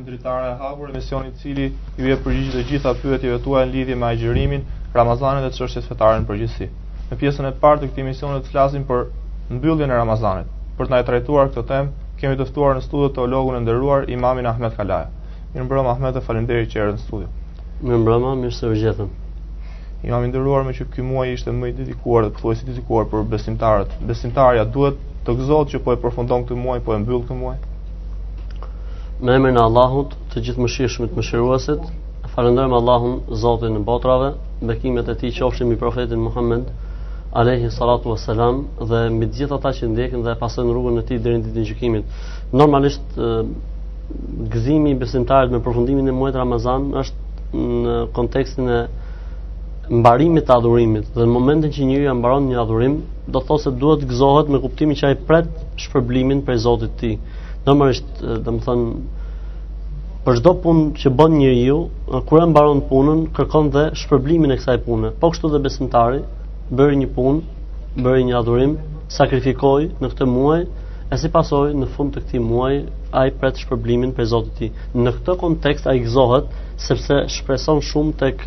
Jam dritare e hapur, emisioni i cili ju jep përgjigje të gjitha pyetjeve tuaja në lidhje me agjërimin, Ramazanin dhe çështjet fetare në përgjithësi. Në pjesën e parë të këtij emisioni do të flasim për mbylljen e Ramazanit. Për të na trajtuar këtë temë, kemi të ftuar në studio teologun e nderuar Imamin Ahmed Kalaja. Mirëmbrëma Ahmed dhe faleminderit që erdhët në studio. Mirëmbrëma, mirë se u gjetëm. Imam i nderuar me që ky muaj ishte më i dedikuar dhe pothuajse i dedikuar për besimtarët. Besimtari a duhet të gëzohet që po e përfundon këtë muaj, po e mbyll këtë muaj. Me emrin e Allahut, të Gjithëmëshirshmit, Mëshiruesit, falënderojmë Allahun, Zotin e botëve, bekimet e tij qofshin mbi profetin Muhammed alayhi salatu wassalam dhe mbi të gjithë ata që ndjekin dhe pasojnë rrugën e tij deri në ditën e gjykimit. Normalisht gëzimi i besimtarit me përfundimin e muajit Ramazan është në kontekstin e mbarimit të adhurimit dhe në momentin që njeriu mbaron një adhurim, do të thotë se duhet të gëzohet me kuptimin që ai pret shpërblimin prej Zotit të tij. Normalisht, domethënë për çdo punë që bën njeriu, kur e mbaron punën, kërkon dhe shpërblimin e kësaj pune. Po kështu dhe besimtari bëri një punë, bëri një adhurim, sakrifikoi në këtë muaj, e si pasojë në fund të këtij muaji ai pret shpërblimin prej Zotit të tij. Në këtë kontekst ai gëzohet sepse shpreson shumë tek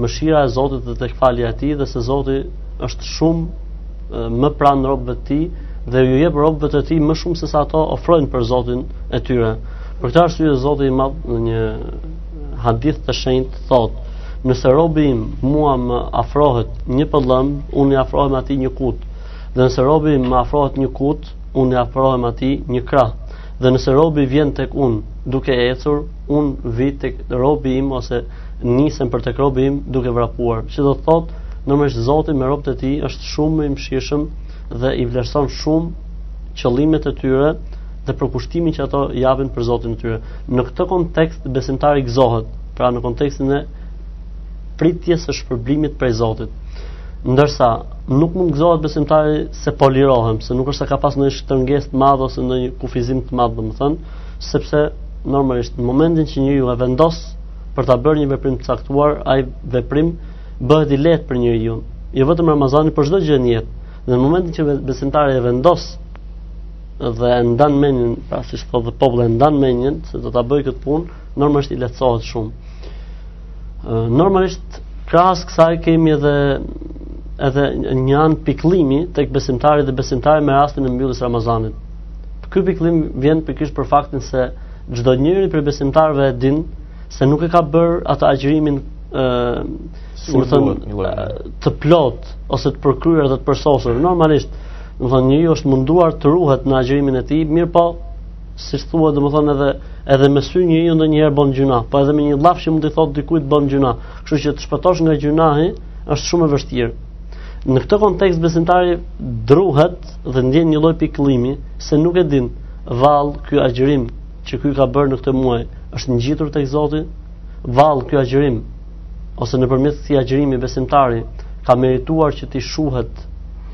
mëshira e Zotit dhe tek falja e tij dhe se Zoti është shumë më pranë robëve të tij dhe ju jep robëve të tij më shumë se sa ato ofrojnë për Zotin e tyre. Për këtë arsye Zoti i Madh në një hadith të shenjtë thotë: Nëse robi im mua më afrohet një pëllëmbë, unë i afrohem atij një kut. Dhe nëse robi im më afrohet një kut, unë i afrohem atij një krah. Dhe nëse robi vjen tek unë duke ecur, unë vij tek robi im ose nisem për tek robi im duke vrapuar, që do të thotë, normalisht Zoti me robët e tij është shumë më i mëshirshëm dhe i vlerëson shumë qëllimet e tyre dhe përkushtimin që ato japin për Zotin e tyre. Në këtë kontekst besimtari gëzohet, pra në kontekstin e pritjes së shpërblimit prej Zotit. Ndërsa nuk mund të gëzohet besimtari se po lirohem, se nuk është se ka pas ndonjë shtrëngesë të madhe ose ndonjë kufizim të madh, domethënë, sepse normalisht në momentin që njeriu e vendos për ta bërë një veprim të caktuar, ai veprim bëhet i lehtë për njeriu. Jo vetëm Ramazani, por çdo gjë në jetë. Në momentin që besimtari e vendos dhe e ndan mendjen, pra siç thotë populli e ndan mendjen se do ta bëj këtë punë, normalisht i lehtësohet shumë. Normalisht krahas kësaj kemi edhe edhe një anë pikëllimi tek besimtarët dhe besimtaret me rastin e mbylljes Ramazanit. Ky pikëllim vjen pikërisht për faktin se çdo njeri prej besimtarëve e din se nuk e ka bërë atë agjërimin ë si me thënë të plotë ose të përkryer dhe të përsosur. Normalisht, domethënë njeriu është munduar të ruhet në agjërimin e tij, mirëpo si thua domethënë edhe edhe me sy njeriu ndonjëherë bën gjynah, po edhe me një llaf që mund t'i thotë dikujt bën gjynah. Kështu që të shpëtosh nga gjynahi është shumë e vështirë. Në këtë kontekst besimtari druhet dhe ndjen një lloj pikëllimi se nuk e din vallë ky agjërim që ky ka bërë në këtë muaj është ngjitur tek Zoti, vallë ky agjërim ose nëpërmjet këtij agjërimi besimtari ka merituar që t'i shuhet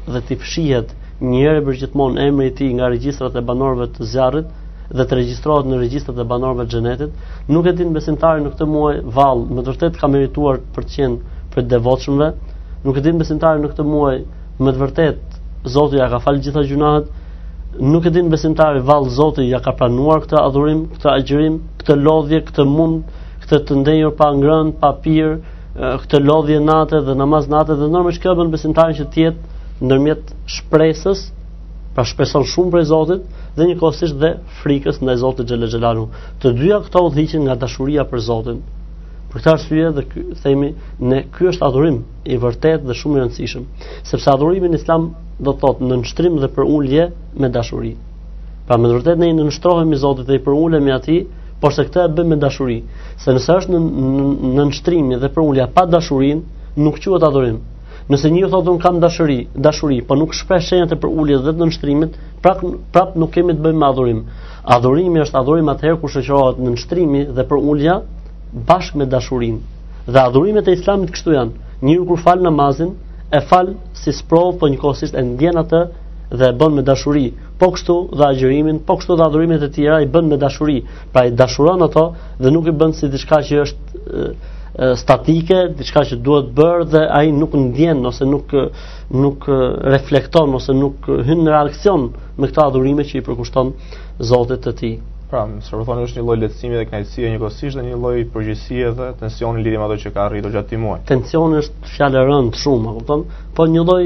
dhe t'i fshihet një herë përgjithmonë emri i tij nga regjistrat e banorëve të zjarrit dhe të regjistrohet në regjistrat e banorëve të xhenetit, nuk e din besimtari në këtë muaj vallë, me të vërtetë ka merituar për të qenë prej të devotshmëve, nuk e din besimtari në këtë muaj me të vërtetë Zoti ia ka falë gjitha gjynahet, nuk e din besimtari vallë Zoti ia ka pranuar këtë adhurim, këtë agjërim, këtë lodhje, këtë mund, këtë të ndenjur pa ngrënë, pa pirë, këtë lodhje nate dhe namaz nate dhe normalisht kjo bën besimtarin që të jetë ndërmjet shpresës, pra shpreson shumë prej Zotit dhe njëkohësisht dhe frikës ndaj Zotit xhele xhelaluhu. Të dyja këto udhëhiqen nga dashuria për Zotin. Për këtë arsye dhe themi ne ky është adhurim i vërtetë dhe shumë i rëndësishëm, sepse adhurimi në Islam do të thotë nënshtrim dhe përulje me dashuri. Pra me të vërtetë ne i nënshtrohemi Zotit dhe i përulemi atij, porse këtë e bëjmë me dashuri. Se nëse është nënshtrimi dhe përulja pa dashurinë, nuk quhet adhurim. Nëse njeriu thotë unë kam dashuri, dashuri, po nuk shpreh shenjat e përuljes dhe të nënshtrimit, prapë prapë nuk kemi të bëjmë me adhurim. Adhurimi është adhurim atëherë kur shoqërohet nënshtrimi dhe përulja bashkë me dashurinë. Dhe adhurimet e Islamit kështu janë. Njeriu kur fal namazin, e fal si sprovë, po njëkohësisht e ndjen atë dhe e bën me dashuri. Po kështu dhe agjërimin, po kështu dhe adhurimet e tjera i bën me dashuri. Pra i dashuron ato dhe nuk i bën si diçka që është statike, diçka që duhet bërë dhe ai nuk ndjen ose nuk nuk reflekton ose nuk hyn në reaksion me këto adhurime që i përkushton Zotit të tij. Pra, çfarë po thoni është një lloj lehtësimi dhe kënaqësie njëkohësisht dhe një lloj përgjegjësie dhe tensioni në lidhje me ato që ka arritur gjatë këtij muaji. Tensioni është fjalë e rëndë shumë, e kupton? Po një lloj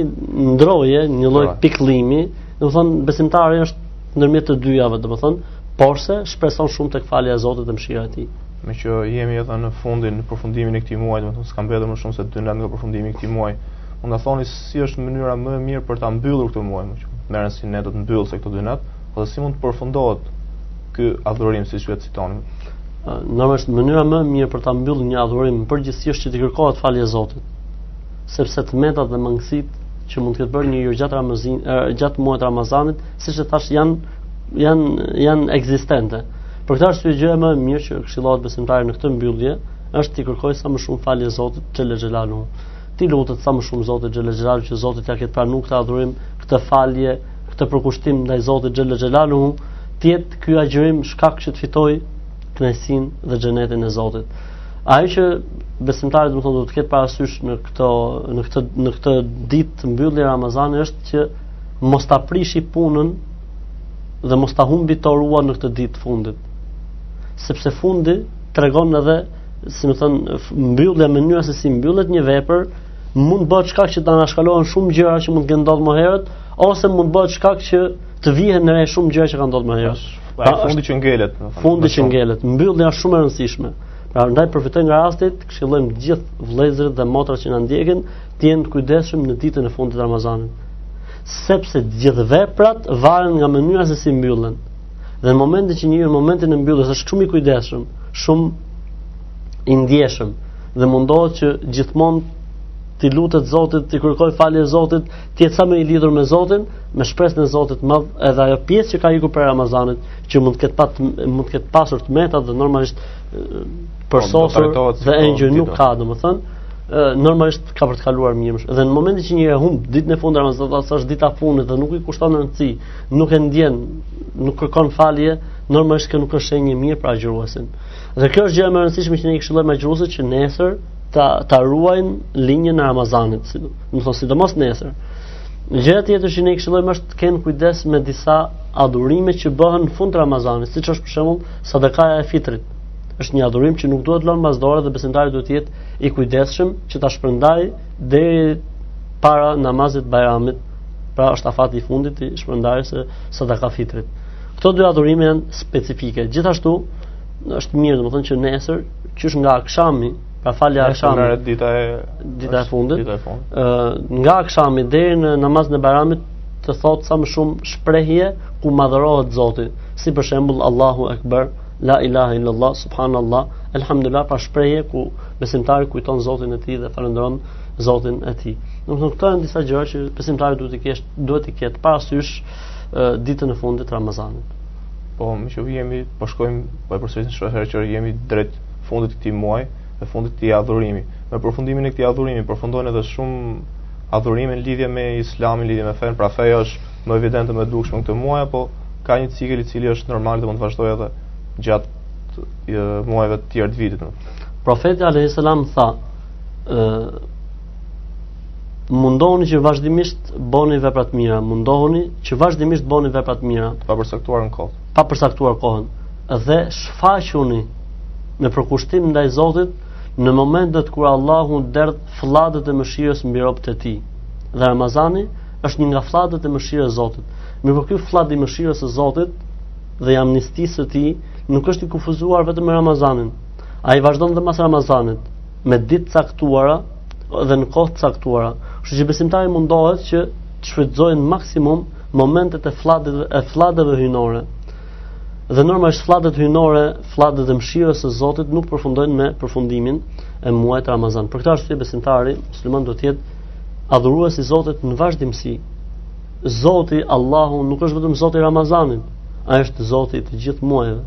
ndroje, një lloj pra pikëllimi, domethënë besimtari është ndërmjet të dyjave, domethënë, porse shpreson shumë tek falja e Zotit dhe mëshira e tij. Meqë jemi edhe në fundin, në përfundimin e këtij muaji, domethënë s'ka mbetur më shumë se dy natë nga përfundimi i këtij muaji. Mund të na thoni si është mënyra më e mirë për ta mbyllur këtë muaj, më që merren si ne do të mbyllë se këto dy natë. Po si mund të përfundohet ky adhurim siç vetë citoni? Normalisht mënyra më e mirë për ta mbyllur një adhurim në përgjithësi është që të kërkohet falje Zotit. Sepse të metat dhe mangësitë që mund të ketë bërë njeriu gjatë Ramazanit, gjatë muajit Ramazanit, siç e thashë janë janë janë ekzistente. Për këtë arsye gjëja më e mirë që këshillohet besimtarit në këtë mbyllje është të kërkojë sa më shumë falje Zotit xhele xhelaluhu. T'i lutet sa më shumë Zotit xhele xhelaluhu që Zoti t'ia ketë pranuar këtë adhurim, këtë falje, këtë përkushtim ndaj Zotit xhele xhelaluhu të jetë ky agjërim shkak që të fitojë kënaqësinë dhe xhenetin e Zotit. Ajo që besimtari domethënë do të ketë parasysh në këto në këtë në këtë ditë mbyllje Ramazani është që mos ta prishi punën dhe mos ta humbi toruan në këtë ditë të fundit. Sepse fundi tregon edhe, si me thënë, mbyllja mënyra se si mbyllet një vepër, mund të bëhet shkak që të anashkalohen shumë gjëra që mund të kenë ndodhur më herët, ose mund të bëhet shkak që të vihen re shumë gjëra që kanë ndodhur më herët. Pra fundi që ngelet, fundi që ngelet, mbyllja është shumë e rëndësishme. Prandaj përfitojmë nga rasti, këshillojmë të gjithë vëllezërit dhe motrat që na ndjekin të jenë të kujdesshëm në ditën e fundit të Ramazanit. Sepse të gjithë veprat varen nga mënyra se si mbyllen. Dhe në momentin që njeriu në momentin e mbylljes është shumë i kujdesshëm, shumë i ndjeshëm, dhe mundohet që gjithmonë t'i lutet Zotit, t'i kërkojë falje Zotit, të jetë sa më i lidhur me Zotin, me shpresën e Zotit më edhe ajo pjesë që ka ikur prej Ramazanit, që mund të ketë pat mund të ketë pasur të meta dhe normalisht po, të përsosur dhe engjëj nuk ka, domethënë, normalisht ka për të kaluar mirë. Dhe në momentin që njeriu humb ditën e fundit Ramazanit, do të thotë dita e fundit dhe nuk i kushton rëndësi, nuk e ndjen, nuk kërkon falje, normalisht që nuk është shenjë e mirë për agjëruesin. Dhe kjo është gjëja më e rëndësishme që ne i këshillojmë agjëruesit që nesër ta ta ruajnë linjën e Ramazanit, si domethënë sidomos nesër. Gjëja tjetër që ne i këshillojmë është të kenë kujdes me disa adhurime që bëhen në fund të Ramazanit, siç është për shembull sadakaja e fitrit. Është një adhurim që nuk duhet lënë mbas dore dhe besimtari duhet të jetë i kujdesshëm që ta shpërndajë deri para namazit Bajramit. Pra është afati i fundit i shpërndarjes së sadaka fitrit. Këto dy adhurime janë specifike. Gjithashtu, është mirë, domethënë që nesër, qysh nga akshami, pra falja e akshamit, nesër dita e dita e fundit, dita e fundit. Ë nga akshami deri në namazin e Bajramit të thotë sa më shumë shprehje ku madhërohet Zoti, si për shembull Allahu Akbar, La ilaha illallah, subhanallah, elhamdulillah, pra shprehje ku besimtari kujton Zotin e tij dhe falënderon Zotin e tij. Domethënë këto janë disa gjëra që besimtari duhet të ke, duhet të ketë parasysh ditën e fundit të Ramazanit. Po, meqë jemi, po shkojmë, po e përsërisim shpeshherë që jemi drejt fundit të këtij muaji dhe fundit të këtij adhurimi. Me përfundimin e këtij adhurimi përfundojnë edhe shumë adhurime në lidhje me Islamin, lidhje me fenë, pra feja është më evidente më e dukshme këtë muaj, po ka një cikël i cili është normal dhe mund të vazhdojë edhe gjatë muajve të tjerë të vitit. Profeti alayhis salam tha, ë mundohuni që vazhdimisht bëni vepra të mira, mundohuni që vazhdimisht bëni vepra të mira, pa përcaktuar në kohë. Pa përcaktuar kohën dhe shfaquni me përkushtim ndaj Zotit në momentet kur Allahu derdh flladet e mëshirës mbi robët e tij. Dhe Ramazani është një nga flladet e mëshirës së Zotit. Mirëpo ky fllad i mëshirës së Zotit dhe i amnistisë së tij nuk është i kufuzuar vetëm me Ramazanin. Ai vazhdon dhe pas Ramazanit. me ditë caktuara dhe në kohë caktuara. Kështu që besimtari mundohet që të shfrytëzojë në maksimum momentet e flladeve e flladeve hyjnore. Dhe normalisht flladet hyjnore, flladet e mëshirës së Zotit nuk përfundojnë me përfundimin e muajit Ramazan. Për këtë arsye besimtari musliman duhet të jetë adhurues i Zotit në vazhdimësi. Zoti Allahu nuk është vetëm Zoti i Ramazanit, ai është Zoti i të gjithë muajve.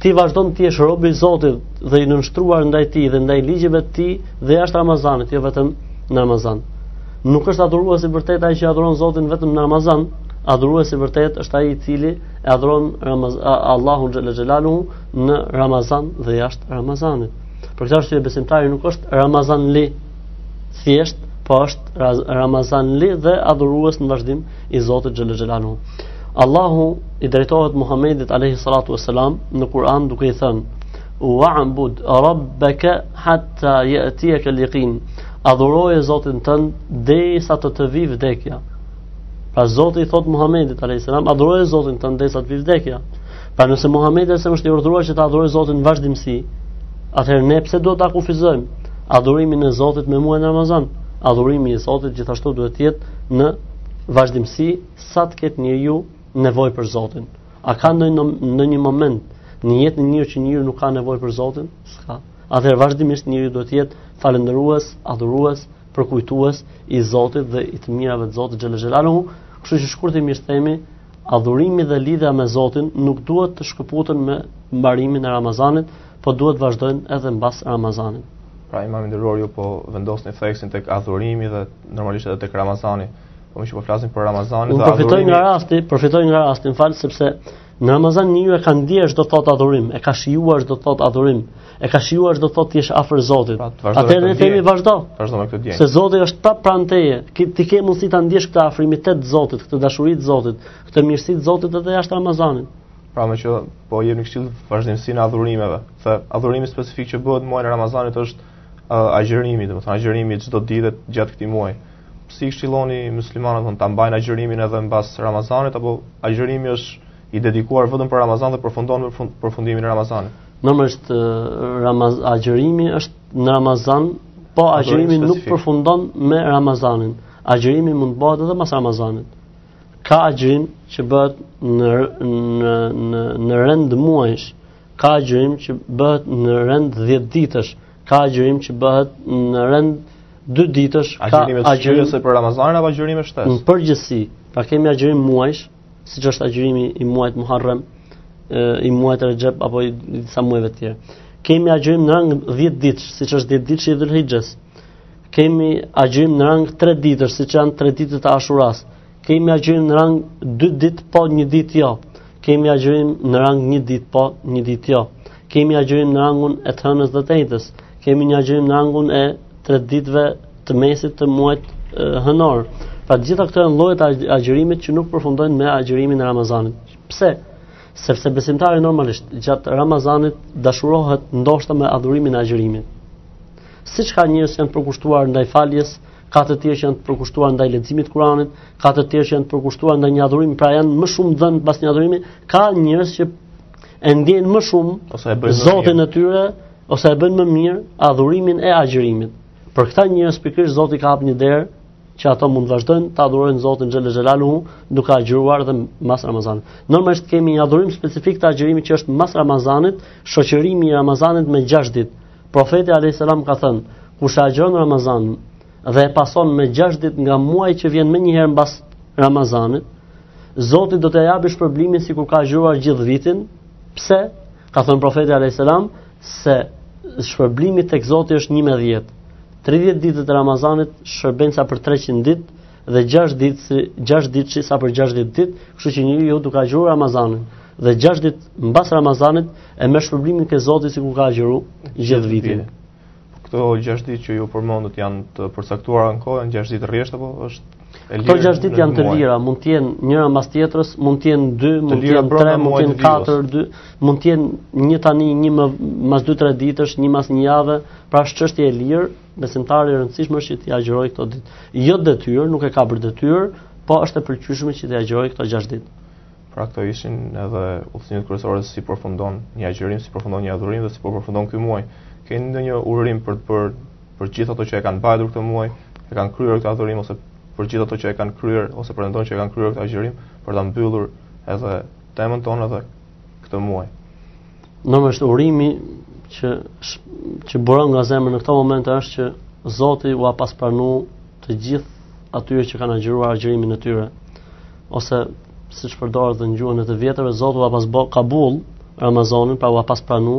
Ti vazhdon të jesh rob i Zotit dhe i nënshtruar ndaj tij dhe ndaj ligjeve të tij dhe jashtë Ramazanit, jo vetëm në Ramazan. Nuk është adhurues i vërtetë ai që adhuron Zotin vetëm në Ramazan, adhurues i vërtetë është ai i cili e adhuron Allahun xhel-le xhelaluhu në Ramazan dhe jashtë Ramazanit. Për këtë arsye besimtari nuk është Ramazanli, thjesht, po është Ramazanli dhe adhurues në vazhdim i Zotit xhel-le xhelaluhu. Allahu i drejtohet Muhamedit alayhi salatu wasalam në Kur'an duke i thënë: "Wa'bud rabbaka hatta ya'tiyaka al-yaqin." Adhuroje Zotin tënd derisa të të vijë vdekja. Pra Zoti i thotë Muhamedit alayhis salam, adhuroje Zotin tënd derisa të vijë vdekja. Pra nëse Muhamedi sa është i urdhëruar që ta adhurojë Zotin në vazhdimësi, atëherë ne pse duhet ta kufizojmë adhurimin e Zotit me muajin Ramazan? Adhurimi i Zotit gjithashtu duhet të jetë në vazhdimësi sa të ketë njeriu nevojë për Zotin. A ka ndonjë në një moment në jetën e njeriut që njeriu nuk ka nevojë për Zotin? S'ka. Atëherë vazhdimisht njeriu duhet të jetë falënderues, adhurues, përkujtues i Zotit dhe i të mirave të Zotit xhelaluhu, kështu që shkurtimisht themi Adhurimi dhe lidhja me Zotin nuk duhet të shkëputen me mbarimin e Ramazanit, po duhet vazhdojnë edhe mbas Ramazanit. Pra imam i nderuar ju po vendosni theksin tek adhurimi dhe normalisht edhe tek Ramazani. Po meqë po flasim për Ramazanin dhe adhurimin. Përfitoj nga rasti, përfitoj nga rasti, më fal sepse në Ramazan njeriu e ka ndier ç'do të thotë adhurim, e ka shijuar ç'do të thotë adhurim. E ka shijuar ç'do të thotë ti je afër Zotit. Pra, atëherë ne themi vazhdo. Vazhdo me këtë dije. Se Zoti është prap pranë teje. Ti ke mundësi ta ndjesh këtë afrimitet të Zotit, këtë dashuri të Zotit, këtë mirësi të Zotit edhe jashtë Ramazanit. Pra meqë po jemi këtu te vazhdimësia e adhurimeve. Se adhurimi specifik që bëhet muajin e Ramazanit është uh, agjërimi, domethënë agjërimi çdo ditë gjatë këtij muaji. Si i këshilloni muslimanët ta mbajnë agjërimin edhe mbas Ramazanit apo agjërimi është i dedikuar vetëm për Ramazan dhe përfundon me përfundimin e Ramazanit? Normalisht Ramaz agjërimi është në Ramazan, po agjërimi nuk përfundon me Ramazanin. Agjërimi mund të bëhet edhe pas Ramazanit. Ka agjërim që bëhet në në në në rend muajsh, ka agjërim që bëhet në rend 10 ditësh, ka agjërim që bëhet në rend 2 ditësh, ka agjërime shlyese për Ramazanin apo agjërime shtesë. Në përgjithësi, pra kemi agjërim muajsh, siç është agjërimi i muajit Muharrem, i muajit Rexhep apo i disa muajve të tjerë. Kemi agjërim në rang 10 ditësh, siç është 10 ditëshi i Dhulhixhes. Kemi agjërim në rang 3 ditësh, siç janë 3 ditët e Ashuras. Kemi agjërim në rang 2 ditë po 1 ditë jo. Kemi agjërim në rang 1 ditë po 1 ditë jo. Kemi agjërim në rangun e të hënës dhe të enjtes. Kemi një agjërim në rangun e tre ditëve të mesit të muajit hënor. Pra gjitha këto janë lloje të agjërimit që nuk përfundojnë me agjërimin e Ramazanit. Pse? Sepse besimtari normalisht gjatë Ramazanit dashurohet ndoshta me adhurimin e agjërimit. Siç ka njerëz që janë përkushtuar ndaj faljes, ka të tjerë që janë të përkushtuar ndaj leximit të Kuranit, ka të tjerë që janë të përkushtuar ndaj një adhurimi, pra janë më shumë dhënë pas një adhurimi, ka njerëz që e ndjejnë më shumë ose e bëjnë Zotin e tyre ose e bëjnë më mirë adhurimin e agjërimit. Për këta njerëz pikërisht Zoti ka hapur një derë që ato mund të vazhdojnë të adhurojnë Zotin Xhele Xhelaluhu duke agjëruar dhe mas Ramazanit. Normalisht kemi një adhurim specifik të agjërimit që është mas Ramazanit, shoqërimi i Ramazanit me 6 ditë. Profeti alayhis salam ka thënë, kush e agjëron Ramazanin dhe e pason me 6 ditë nga muaji që vjen menjëherë mbas Ramazanit, Zoti do t'ia japë shpërblimin sikur ka agjëruar gjithë vitin. Pse? Ka thënë profeti alayhis salam se shpërblimi tek Zoti është 1 me 10. 30 ditët e Ramazanit shërbejnë sa për 300 ditë dhe 6 ditë 6 ditë sa për 60 ditë, kështu që njeriu duke agjëruar Ramazanin dhe 6 ditë mbas Ramazanit e merr shpërblimin ke Zoti sikur ka agjëruar gjithë vitin. Këto 6 ditë që ju përmendët janë të përcaktuara në kohë, janë 6 ditë rresht apo është e lirë? Këto 6 ditë janë të lira, mund të jenë njëra mbas tjetrës, mund të jenë 2, mund të jenë 3, mund të jenë 4, 2, mund të jenë një tani, një mbas 2-3 ditësh, një mbas një jave, pra është çështje e lirë, besimtari e rëndësishme është që t'i agjërojë këto ditë. Jo detyrë, nuk e ka për detyrë, po është e pëlqyeshme që t'i agjërojë këto 6 ditë. Pra këto ishin edhe udhëzimet kryesore se si përfundon një agjërim, si përfundon një adhurim dhe si po përfundon ky muaj. Keni ndonjë urim për të bërë për gjithë ato që e kanë mbajtur këtë muaj, e kanë kryer këtë adhurim ose për gjithë ato që e kanë kryer ose pretendojnë që e kanë kryer këtë agjërim për ta mbyllur edhe temën tonë edhe këtë muaj. Normalisht urimi që që buron nga zemra në këtë moment është që Zoti ua pastë pranu të gjithë atyre që kanë agjëruar agjërimin e tyre. ose siç përdoret në gjuhën e të vjetërve, Zoti ua pastë bë kabull Ramazanin, pra ua pastë pranu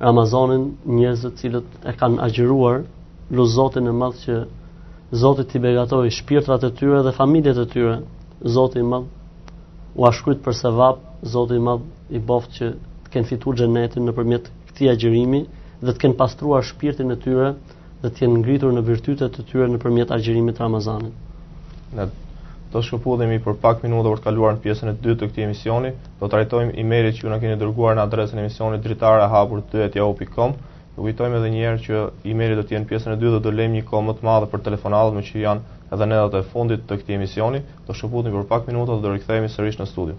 Ramazanin njerëzve të cilët e kanë agjëruar lus Zotin e madh që Zoti t'i begatojë shpirtrat e tyre dhe familjet e tyre. Zoti i madh ua shkruajtë për sevap, Zoti i madh i boftë që të kenë fituar xhenetin nëpërmjet këtij agjërimi dhe të kenë pastruar shpirtin e tyre dhe të jenë ngritur në virtytet të tyre nëpërmjet agjërimit të Ramazanit. Ne do shkëputemi për pak minuta për të kaluar në pjesën e dytë të këtij emisioni. Do të trajtojmë emailet që ju na keni dërguar në adresën e emisionit dritare e hapur 2@yahoo.com. Ju kujtojmë edhe një herë që emailet do të jenë pjesën e dytë dhe do lëmë një kohë më të madhe për telefonatat, meqë janë edhe netët e fundit të këtij emisioni. Do shkëputemi për pak minuta dhe do rikthehemi sërish në studio.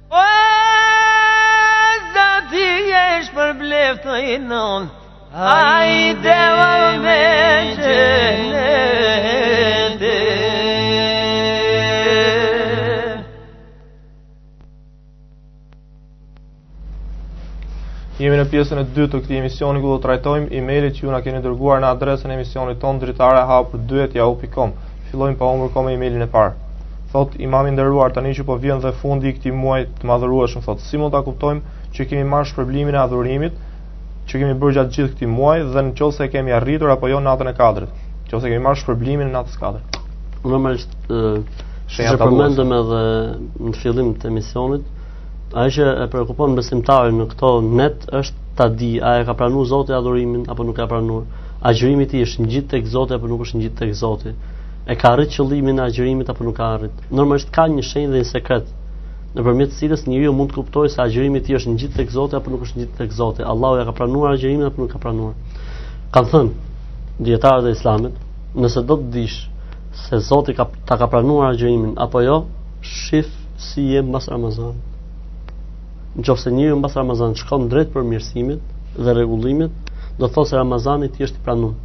O Zoti e shpërbleftë jonë Hajde o me xhenete Jemi në pjesën e dytë të këtij emisioni ku do të trajtojmë emailet që ju na keni dërguar në adresën e emisionit tonë dritare e hapur 2@yahoo.com. Fillojmë pa humbur kohë me emailin e parë. Thotë Imam i nderuar, tani që po vjen dhe fundi i këtij muaji të madhërueshëm, thotë, si mund ta kuptojmë që kemi marrë shpërblimin e adhurimit që kemi bërë gjatë gjithë këtij muaji dhe në qoftë se kemi arritur apo jo natën e Kadrit, në qoftë se kemi marrë shpërblimin e natës Kadrit. Normalisht ë siç e përmendëm edhe në fillim të emisionit, ajo që e shqetëson besimtarin në këto net është ta dijë a e ka pranuar Zoti adhurimin apo nuk e ka pranuar. Agjërimi i tij është ngjit tek Zoti apo nuk është ngjit tek Zoti. e ka arrit qëllimin e agjërimit apo nuk ka arrit. Normalisht ka një shenjë dhe një sekret nëpërmjet të cilës njeriu mund të kuptojë se agjërimi i tij është ngjit tek Zoti apo nuk është ngjit tek Zoti. Allahu ia ka pranuar agjërimin apo nuk ka pranuar. Kanë thënë dijetarët e Islamit, nëse do të dish se Zoti ka ta ka pranuar agjërimin apo jo, shif si je mbas Ramazanit. Nëse njeriu mbas Ramazanit shkon drejt përmirësimit dhe rregullimit, do thotë se Ramazani yt është i pranuar.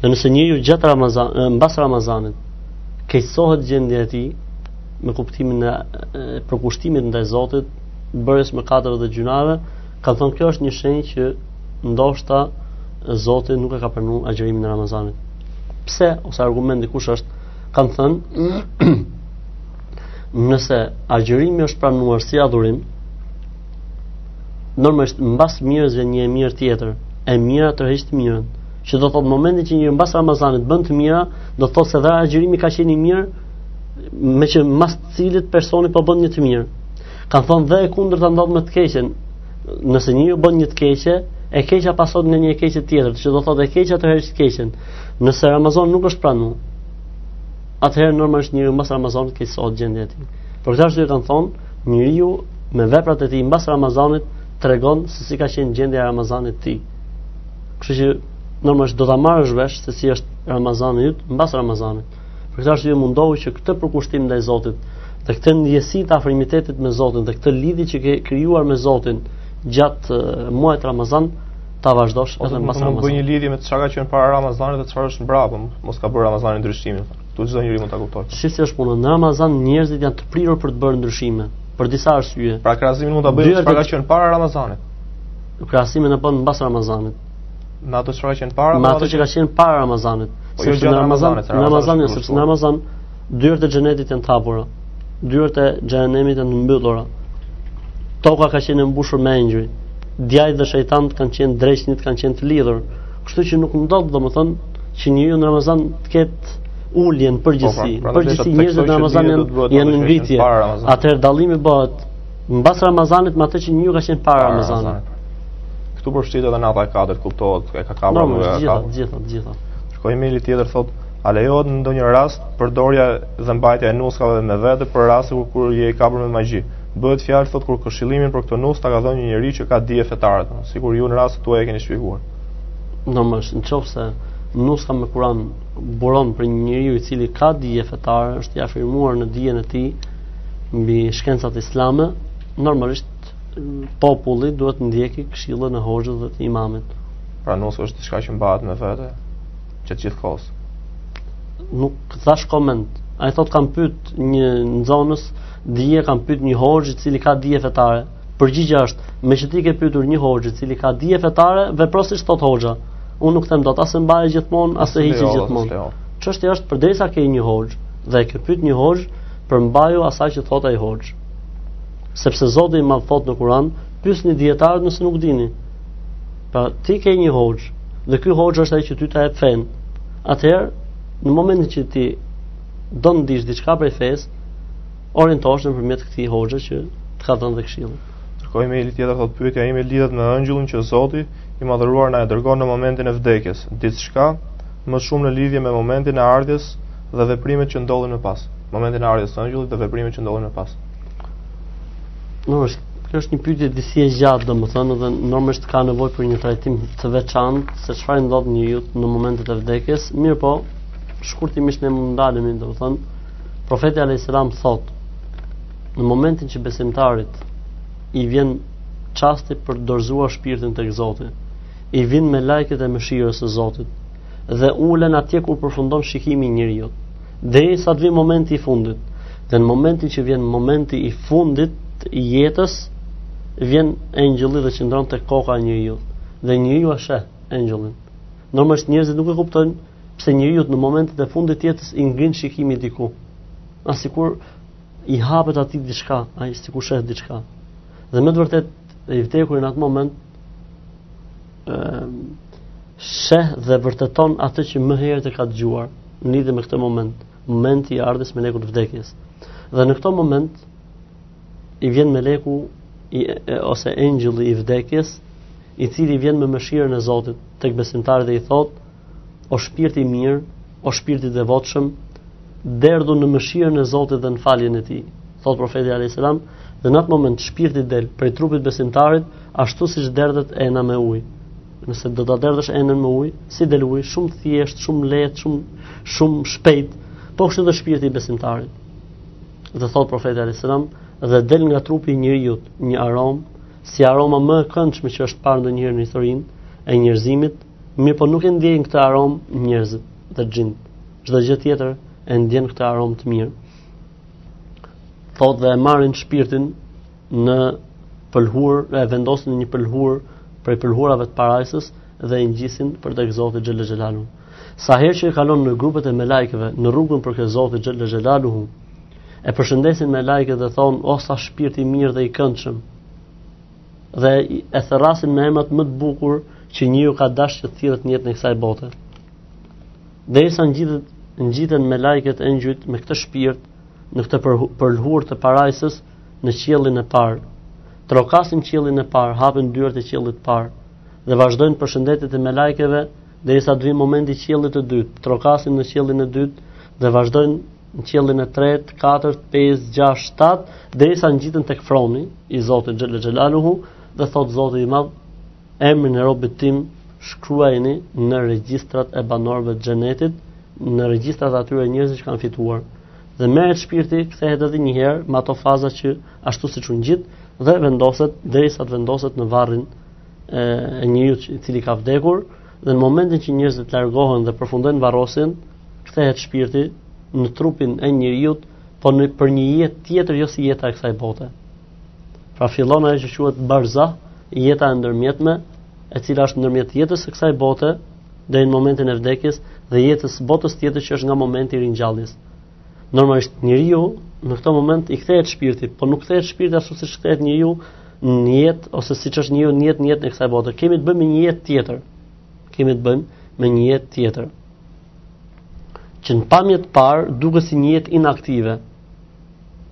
Dhe nëse njeriu gjatë Ramazanit, mbas Ramazanit, keqësohet gjendja e tij me kuptimin e përkushtimit ndaj Zotit, bërjes mëkateve dhe gjynaheve, kanë thënë kjo është një shenjë që ndoshta Zoti nuk e ka pranuar agjërimin e Ramazanit. Pse? Ose argumenti kush është? Kanë thënë Nëse agjërimi është pranuar si adhurim, normalisht mbas të mirës vjen një e mirë tjetër, e mira tërheq të mirën. Që do thotë momentin që njeriu mbas Ramazanit bën të mira, do thotë se dhe agjërimi ka qenë i mirë, meqë mbas të cilit personi po bën një të mirë. Kanë thënë dhe e kundërta ndodh me të keqen. Nëse njeriu bën një të keqe, e keqja pasohet nga një e keqe tjetër, që do thotë e keqja tërheq të keqen. Nëse Ramazani nuk është pranuar, atëherë normalisht njeriu mbas Ramazanit keqësohet gjendja e tij. Për këtë arsye kanë thënë, njeriu me veprat e tij mbas Ramazanit tregon se si ka qenë gjendja e Ramazanit të tij. Kështu që normalisht do ta marrësh vesh se si është Ramazani yt mbas Ramazanit. Për këtë arsye mundohu që këtë përkushtim ndaj Zotit, dhe këtë ndjesi të afrimitetit me Zotin dhe këtë lidhje që ke krijuar me Zotin gjatë eh, muajit Ramazan, ta vazhdosh edhe mbas Ramazanit. Ose një lidhje me çka ka qenë para Ramazanit dhe çfarë është mbrapa, mos ka bërë Ramazani ndryshimin. Këtu çdo njeri mund ta kuptojë. Si si është puna në Ramazan, njerëzit janë të prirur për të bërë ndryshime për disa arsye. Pra krahasimin mund ta bëjmë çka ka qenë para Ramazanit. Krahasimin e bën mbas Ramazanit. Me ato çka ka qenë para, me ato që ka qenë para Ramazanit. Po, jo sepse në Ramazan, në Ramazan, sepse në Ramazan, Dyert e xhenetit janë të hapura. Dyert e xhehenemit janë të mbyllura. Toka ka qenë e mbushur me engjëj. Djajt dhe shejtanët kanë qenë dreqnit, kanë qenë të lidhur. Kështu që nuk ndodh domethënë që njeriu në Ramazan të ketë uljen po, në përgjithësi. Pra, në përgjithësi njerëzit në Ramazan janë në ngritje. Atëherë dallimi bëhet mbas Ramazanit me atë që njeriu ka qenë para Ramazanit. Këtu përfshihet edhe nata e Kadrit kuptohet, e ka kapur edhe. Gjithë, gjithë, gjithë. Shikuesi tjetër thotë A lejohet në ndonjë rast përdorja dhe mbajtja e nuskave me vete për raste kur kur je i kapur me magji? Bëhet fjalë thotë kur këshillimin për këtë nuskë ta ka dhënë një njeri që ka dije fetare, thonë, sikur ju në rastet tuaja e keni shpjeguar. Normalisht, në qoftë se nuska me Kur'an buron prej një njeriu i cili ka dije fetare, është i afirmuar në dijen e tij mbi shkencat islame, normalisht populli duhet të ndjeki këshillën e hoxhës dhe të imamit. Pra nuska është diçka që mbahet me vete? që gjithë kohës. Nuk tha shqetësim. Ai thot kam pyt një nxënës dije, kam pyt një hoxhë i cili ka dije fetare. Përgjigja është, meqë ti ke pytur një hoxhë i cili ka dije fetare, vepro siç të thot hoxha. Unë nuk them dot as mbaje gjithmonë, as hiqe gjithmonë. Çështja është përderisa ke një hoxhë, dhe ke pyt një hoxhë, përmbaju asaj që thot ai hoxhë. Sepse Zoti i madh thot në Kuran, pysni dijetarët nëse nuk dini, Pra ti ke një hoxhë, dhe ky hoxhë është ai që ty ta jep fenë. Atëherë, në momentin që ti do të dish diçka prej fesë, orientohesh nëpërmjet këtij hoxhe që të ka dhënë dhe këshillën. Kërkoj po emaili tjetër thotë pyetja ime lidhet me engjëllin që Zoti i madhëruar na e dërgon në momentin e vdekjes. Diçka më shumë në lidhje me momentin e ardhjes dhe veprimet që ndodhin më pas. Momentin e ardhjes së engjëllit dhe veprimet që ndodhin më pas. Nuk është Kjo është një pyetje disi e gjatë, domethënë, dhe normalisht ka nevojë për një trajtim të veçantë se çfarë i ndodh njeriut në momentet e vdekjes. Mirëpo, shkurtimisht ne mund të ndalemi, domethënë, profeti alejhi selam thotë në momentin që besimtarit i vjen çasti për të dorëzuar shpirtin tek Zoti, i vijnë melaiket e mëshirës së Zotit dhe ulen atje ku përfundon shikimi i njeriut. Derisa të vijë momenti i fundit. Dhe në momentin që vjen momenti i fundit i jetës, vjen engjëlli dhe qëndron tek koka e njeriut. Dhe njeriu e sheh engjëllin. Normalisht njerëzit nuk e kuptojnë pse njeriut në momentet e fundit të jetës i ngrin shikimi diku. Ai sikur i hapet atij diçka, ai sikur sheh diçka. Dhe me të vërtetë, i vdekuri në atë moment, sheh dhe vërteton atë që më herët e ka dëgjuar në lidhje me këtë moment, momenti i ardhjes së melekut të vdekjes. Dhe në këtë moment i vjen meleku i, e, ose engjëlli i vdekjes, i cili vjen me mëshirën e Zotit tek besimtari dhe i thotë O shpirt i mirë, o shpirt i devotshëm, derdhu në mëshirën e Zotit dhe në faljen e Tij. Thotë profeti alejhi selam, dhe në atë moment shpirti del prej trupit të besimtarit, ashtu siç derdhet ena me ujë. Nëse do ta derdhësh enën me ujë, si del uji, shumë thjesht, shumë lehtë, shumë shumë shpejt, po kështu dhe shpirti i besimtarit. Dhe thotë profeti alejhi selam, dhe del nga trupi i njeriut një aromë, si aroma më e këndshme që është parë ndonjëherë në historinë e njerëzimit, Mirëpo nuk e ndjejnë këtë aromë njerëzit dhe xhindët. Çdo gjë tjetër e ndjen këtë aromë të mirë. Thotë dhe e marrin shpirtin në pëlhurë, e vendosin në një pëlhurë prej pëlhurave të parajsës dhe e ngjisin për tek Zoti xhel-le xhelaluhu. Sa herë që kalon në grupet e melaikeve në rrugën për tek Zoti xhel-le xhelaluhu, e përshëndesin melaiket dhe thonë, o sa shpirt i mirë dhe i këndshëm. dhe e thërrasin me emrat më të bukur që njeriu ka dashtë që të thirret në jetën e kësaj bote. Derisa ngjiten melaiket e, engjëjt me këtë shpirt në këtë pëlhurë të parajsës në qiellin e parë. Trokasin në qiellin e parë, hapen dyert e qiellit të parë dhe vazhdojnë përshëndetjet e melaikeve derisa të vijë momenti i qiellit të dytë, trokasin në qiellin e dytë dhe vazhdojnë në qiellin e tret, katërt, pes, gjasht, shtat, derisa ngjiten tek froni i Zotit Xhel-le Xhelaluhu, dhe thot Zoti i madh, emrin e robit tim, shkruajeni në regjistrat e banorëve të xhenetit, në regjistrat e atyre njerëzve që kanë fituar. Dhe merret shpirti, kthehet edhe një herë me ato faza që ashtu siç u ngjit dhe vendoset derisa të vendoset në varrin e, e njeriut i cili ka vdekur, Dhe në momentin që njerëzit largohen dhe përfundojnë varrosin, kthehet shpirti në trupin e njeriut, po në për një jetë tjetër jo si jeta e kësaj bote. Pra fillon ajo që quhet berzah, jeta e ndërmjetme, e cila është ndërmjet jetës së kësaj bote deri në momentin e vdekjes dhe jetës së botës tjetër që është nga momenti i ringjalljes. Normalisht njeriu në këtë moment i kthehet shpirti, por nuk kthehet shpirti ashtu siç kthehet njeriu në jetë ose siç është njeriu në jetë në jetën e kësaj bote. Kemi të bëjmë me një jetë tjetër. Kemi të bëjmë me një jetë tjetër. Që në pamje të parë duket si një jetë inaktive.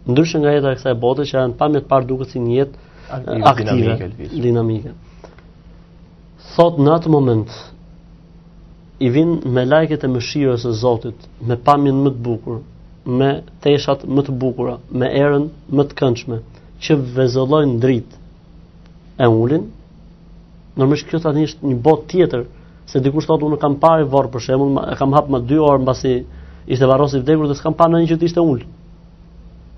Ndryshe nga jeta e kësaj bote që në pamje të parë duket si një jetë aktive, dinamike. Thot në atë moment i vin melaiket e mëshirës së Zotit, me pamjen më të bukur, me teshat më të bukura, me erën më të këndshme, që vezëllojnë dritë e ulin. Normalisht kjo tani është një botë tjetër, se dikush thotë unë kam parë varr për shembull, e kam hap më 2 orë mbasi ishte varros i vdekuri dhe s'kam parë ndonjë që të ishte ul.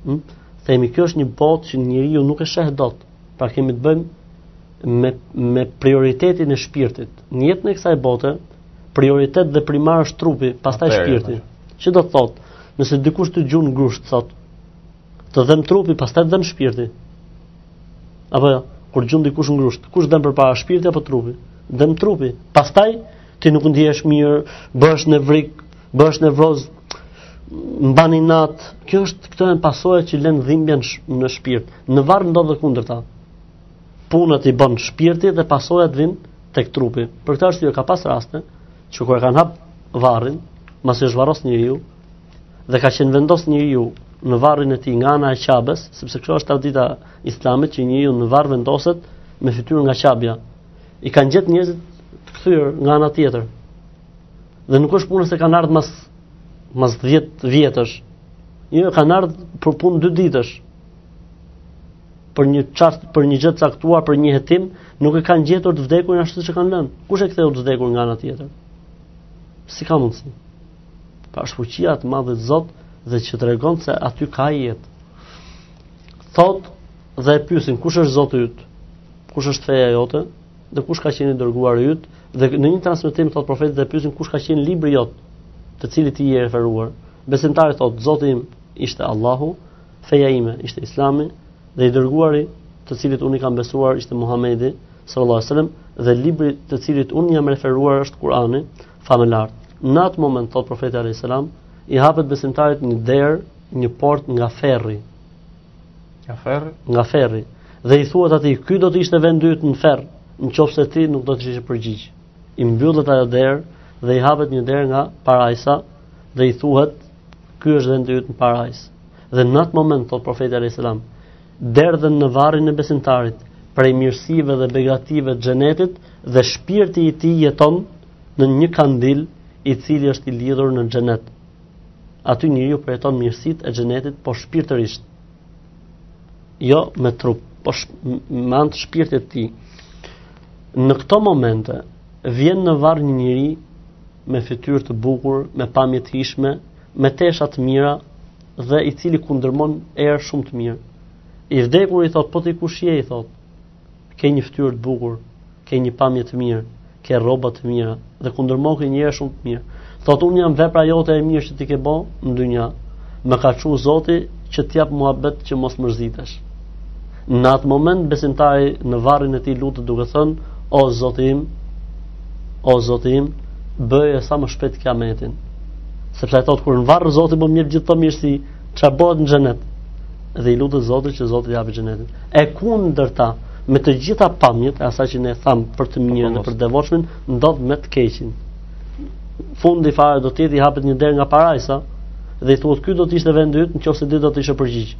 Hm? Themi kjo është një botë që njeriu nuk e sheh dot. Pra kemi të bëjmë me me prioritetin e shpirtit. Në jetën e kësaj bote, prioritet dhe primar është trupi, pastaj shpirti. Që do të thotë, nëse dikush të gjun grusht thot, të dhem trupi, pastaj të dhem shpirti. Apo jo, kur gjun dikush grusht, kush dhem përpara shpirti apo trupi? Dhem trupi. Pastaj ti nuk ndihesh mirë, bëhesh nevrik, bëhesh nervoz, mban inat. Kjo është këto janë pasojat që lën dhimbjen në shpirt. Në varr ndodh e kundërta. punët i bën shpirti dhe pasojat vin tek trupi. Për këtë arsye ka pas raste që kur e kanë hap varrin, ose është zhvarros njeriu dhe ka qenë vendos njeriu në varrin e tij nga ana e Qabes, sepse kjo është tradita islame që njeriu në varr vendoset me fytyrë nga Qabja. I kanë gjetë njerëzit të kthyer nga ana tjetër. Dhe nuk është puna se kanë ardhur mas mas 10 vjetësh. Jo, kanë ardhur për punë 2 ditësh. për një çast, për një gjë të caktuar, për një hetim, nuk e kanë gjetur të vdekurin ashtu siç e kanë lënë. Kush e ktheu të vdekurin nga ana tjetër? Si ka mundsi? Pra është fuqia e madhe e Zotit dhe që tregon se aty ka jetë. Thot dhe e pyesin kush është Zoti yt? Kush është feja jote? Dhe kush ka qenë i dërguari yt? Dhe në një transmetim thot profeti dhe e pyesin kush ka qenë libri jot, të cilit i je referuar? Besimtari thot Zoti im ishte Allahu, Feja ime ishte Islami dhe i dërguari të cilit unë i kam besuar ishte Muhamedi sallallahu alaihi wasallam dhe libri të cilit unë i jam referuar është Kurani, famëlart. Në atë moment thot profeti alaihi salam, i hapet besimtarit një derë, një port nga ferri. Nga ferri? Nga ferri. Dhe i thuhet atij, "Ky do të ishte vendi yt në ferr, nëse ti nuk do të ishe përgjigj." I mbyllet ajo derë dhe i hapet një derë nga parajsa dhe i thuhet, Ky është vendi yt në parajs. Dhe në atë moment thot profeti alayhis salam, derdhen në varrin e besimtarit prej mirësive dhe begative të xhenetit dhe shpirti i tij jeton në një kandil i cili është i lidhur në xhenet. Aty njeriu përjeton mirësitë e xhenetit po shpirtërisht. jo me trup, po sh, me anë të shpirtit të tij. Në këto momente vjen në varr një njeri me fytyrë të bukur, me pamje të hijshme, me tesha të mira dhe i cili kundërmon erë shumë të mirë. I vdekuri thot, po ti kush je i thot? Ke një fytyrë të bukur, ke një pamje të mirë, ke rroba të mira dhe kundërmoke një erë shumë të mirë. Thotë unë jam vepra jote e mirë që ti ke bë në dynja. Më ka çu Zoti që të jap muhabet që mos mërzitesh. Në atë moment besimtari në varrin e tij lutet duke thënë: O Zoti im, o Zoti im, bëje sa më shpejt kiametin. Sepse ai thotë kur në varr Zoti më jep gjithë këto mirësi, Ça bëhet në xhenet? Dhe i lutet Zotit që Zoti t'i japi xhenetin. E kundërta, me të gjitha pamjet, e asaj që ne thamë për të mirin dhe për të devotshmin, ndodh me të keqin. Fundi fare do tjetë i hapet një derë nga parajsa, dhe i thuhet ky do të ishte vendi yt nëse ti do të ishe përgjigj.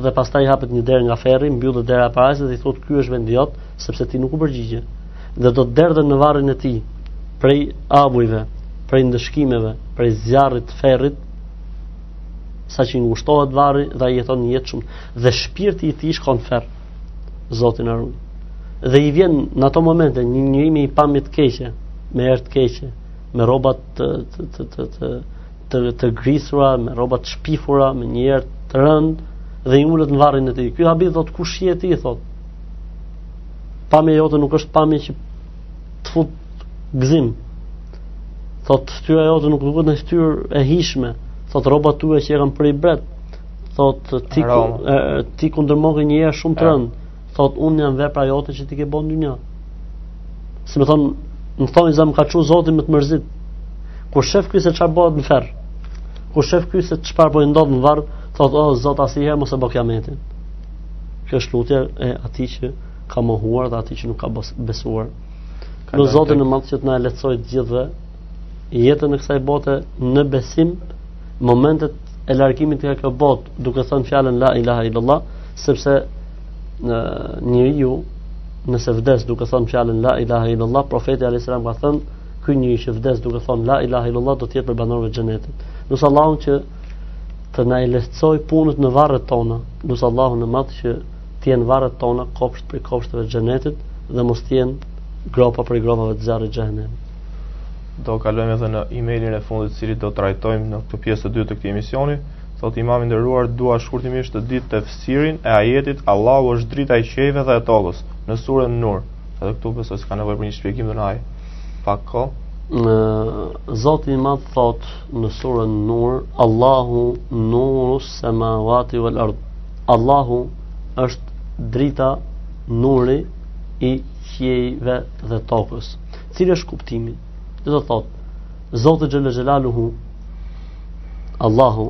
Dhe pastaj i hapet një derë nga ferri, mbyllet dera e parajsës dhe i thuhet ky është vendi jot sepse ti nuk u përgjigje. Dhe do të derdhen në varrin e tij prej avujve, prej ndëshkimeve, prej zjarrit të ferrit, sa që ngushtohet varri dhe ai jeton një jetë shumë dhe shpirti i tij shkon n'ferr. Zoti na ruaj. Dhe i vjen në ato momente një njeri me i pamje të keqe, me erë të keqe, me rroba të të të të të të, të grisura, me rroba të shpifura, me një erë të rëndë dhe i ulet në varrin e tij. Ky habitet thotë kush je ti thotë. Pamja jote nuk është pamje që të fut gëzim. Thot ftyra jote nuk duket një ftyrë e hijshme. Thot rrobat tua që i ke janë për ibret. Thot ti ku, e, ti kundërmoke një erë shumë të rëndë. Thot un jam vepra jote që ti ke bën dynja. Si më thon, më thon a m'ka çu Zoti me të mërzit. Kur shef ky se çfarë bëhet në ferr. Kur shef ky se çfarë po i ndodh në varr, thot o Zot asnjëherë mos e bë kiametin. Kjo është lutja e atij që ka mohuar dhe atij që nuk ka besuar. Lus Zotin e Madh që të na lehtësoj të gjithëve jetën e kësaj bote në besim, momentet e largimit nga kjo botë, duke thënë fjalën la ilaha illallah, sepse një njeri nëse vdes duke thënë fjalën la ilaha illallah, profeti alayhis salam ka thënë, ky njeri që vdes duke thënë la ilaha illallah do të jetë prej banorëve të xhenetit. Lus Allahun që të na lehtësoj punët në varret tona. Lus Allahun e madh që të jenë varret tona kopsht prej kopshteve të xhenetit dhe mos të jenë gropa prej gropave të zjarrit xhenemit. Do kalojmë edhe në emailin e fundit të cilin do trajtojmë në këtë pjesë të dytë të këtij emisioni. Thot imam i nderuar, dua shkurtimisht të di tefsirin e ajetit Allahu është drita e qiejve dhe e tokës në surën Nur. Edhe këtu besoj se ka nevojë për një shpjegim të ndaj. Pak ko. Zoti i Madh thot në surën Nur, Allahu nurus samawati wal ard. Allahu është drita, nuri i qiejve dhe tokës. Cili është kuptimi? Do të thotë Zoti xhel-le xhelaluhu Allahu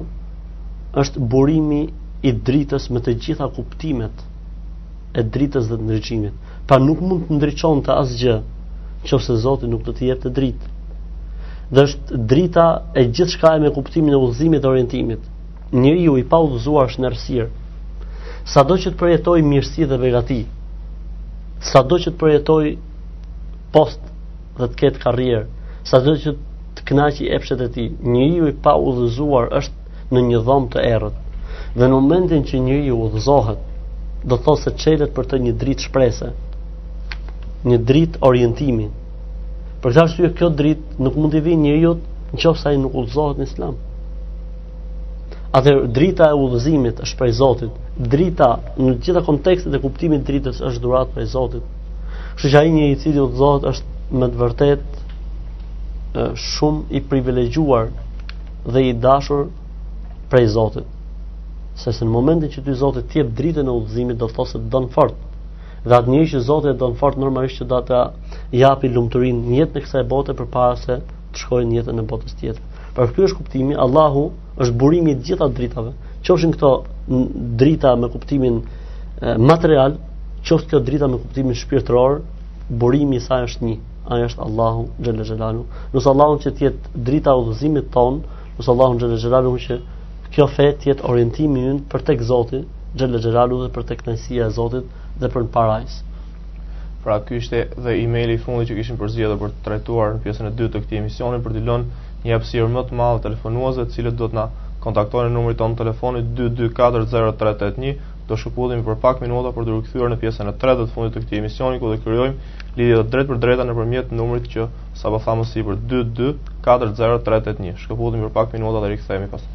është burimi i dritës me të gjitha kuptimet e dritës dhe të ndriçimit. Pra nuk mund të ndriçonte asgjë qoftë se Zoti nuk do të jepte dritë. Dhe është drita e gjithçkaje me kuptimin e udhëzimit dhe orientimit. njeriu i paudhëzuar është në errësirë. Sado që të përjetoj mirësi dhe begati, sado që të përjetoj post dhe të ketë karrierë, sado që të kënaqë epshet e tij, njeriu i paudhëzuar është në një dhomë të errët. Dhe në momentin që njeriu udhëzohet, do të thotë se çelet për të një dritë shprese, një dritë orientimi. Për këtë arsye kjo dritë nuk mund t'i vijë njeriut në qoft se ai nuk udhëzohet në Islam. Atëherë drita e udhëzimit është prej Zotit. Drita në të gjitha kontekstet e kuptimit të dritës është dhuratë prej Zotit. Kështu që ai njeri i cili udhëzohet është me të vërtetë shumë i privilegjuar dhe i dashur prej Zotit. Sepse në momentin që ty Zoti të jep dritën e udhëzimit, do të thotë se të don fort. Dhe atë njeri që Zoti e don fort normalisht që do ta japi lumturinë në jetën e kësaj bote përpara se të shkojë në jetën e botës tjetër. Pra ky është kuptimi, Allahu është burimi i të gjitha dritave. Qofshin këto drita me kuptimin material, qoftë këto drita me kuptimin shpirtëror, burimi i saj është një. Ai është Allahu xhelle xhelaluhu. Lus Allahun që të jetë drita e udhëzimit tonë, lus Allahun xhelle xhelaluhu që kjo fe të jetë orientimi ynë për tek Zoti, xhelle xhelaluhu dhe për te kënaqësia e Zotit dhe për në parajsë. Pra ky ishte dhe emaili i fundit që kishim përzgjedhur për të trajtuar në pjesën e dytë të këtij emisioni për të lënë një hapësirë më të madhe telefonuesve të cilët do të na kontaktojnë në numrin tonë telefoni 2240381 do shkëputemi për pak minuta për t'u rikthyer në pjesën e tretë dhe të fundit të këtij emisioni ku do krijojmë lidhje të drejtpërdrejta nëpërmjet numrit që sapo thamë më sipër 2240381 shkëputemi për pak minuta dhe rikthehemi pastaj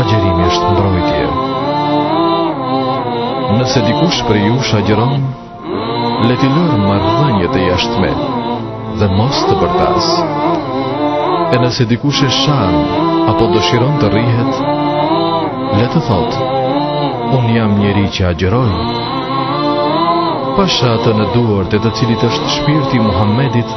Agjerimi është mbrojtje. Nëse dikush prej jush agjëron, le t'i lërë marrëdhëniet e jashtme dhe mos të bërtasë. E nëse dikush e shan apo dëshiron të rrihet, le të thotë, unë jam njeri që agjëroj. Pasha atë në duart e të cilit është shpirti i Muhammedit,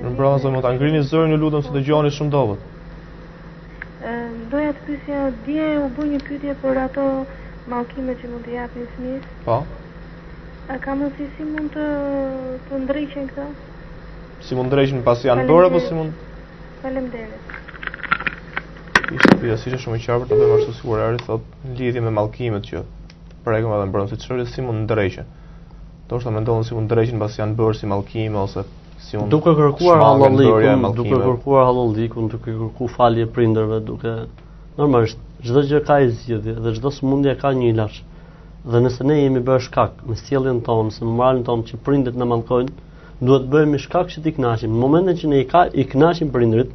Mirëmbrëma, nëse mund ta ngrini zërin ju lutem se dëgjoheni shumë dobët. Ëm doja të pyesja dje u bë një pyetje për ato mallkime që mund të japin fëmijës. Po. A ka mundësi si mund të të ndreqen këto? Si mund ndreqen pasi janë bërë apo si mund? Faleminderit. Pyetja është shumë e qartë dhe ashtu sikurse thotë në lidhje me mallkimet që Prekëm edhe mbrëm si çfarë si mund ndreqen. Ndoshta mendon si mund ndreqen pasi janë bërë si mallkim ose si mund duke kërkuar hallallikun, duke kërkuar hallallikun, duke kërkuar falje prindërve, duke normalisht çdo gjë ka një zgjidhje dhe çdo sëmundje ka një ilaç. Dhe nëse ne jemi bërë shkak me sjelljen tonë, ose me moralin tonë që prindërit na mallkojnë, duhet të bëhemi shkak që t'i kënaqim. Në momentin që ne i ka i kënaqim prindërit,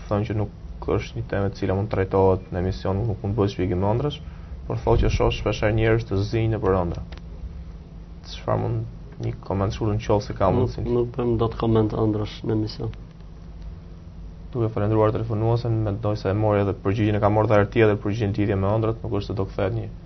Thënë që nuk është një temë e cila mund të trajtohet në emision, nuk mund të bëhet shpjegim ëndrrash, por thotë që shoh shpesh herë njerëz të zinj nëpër ëndrra. Çfarë mund një koment të shkurtër në qoftë se ka mundësi. Nuk, nuk bëjmë dot koment ëndrrash në emision. Duke falënderuar telefonuesen, mendoj se e mori edhe përgjigjen e ka marrë edhe herë tjetër përgjigjen në lidhje me ëndrrat, nuk është se do kthehet një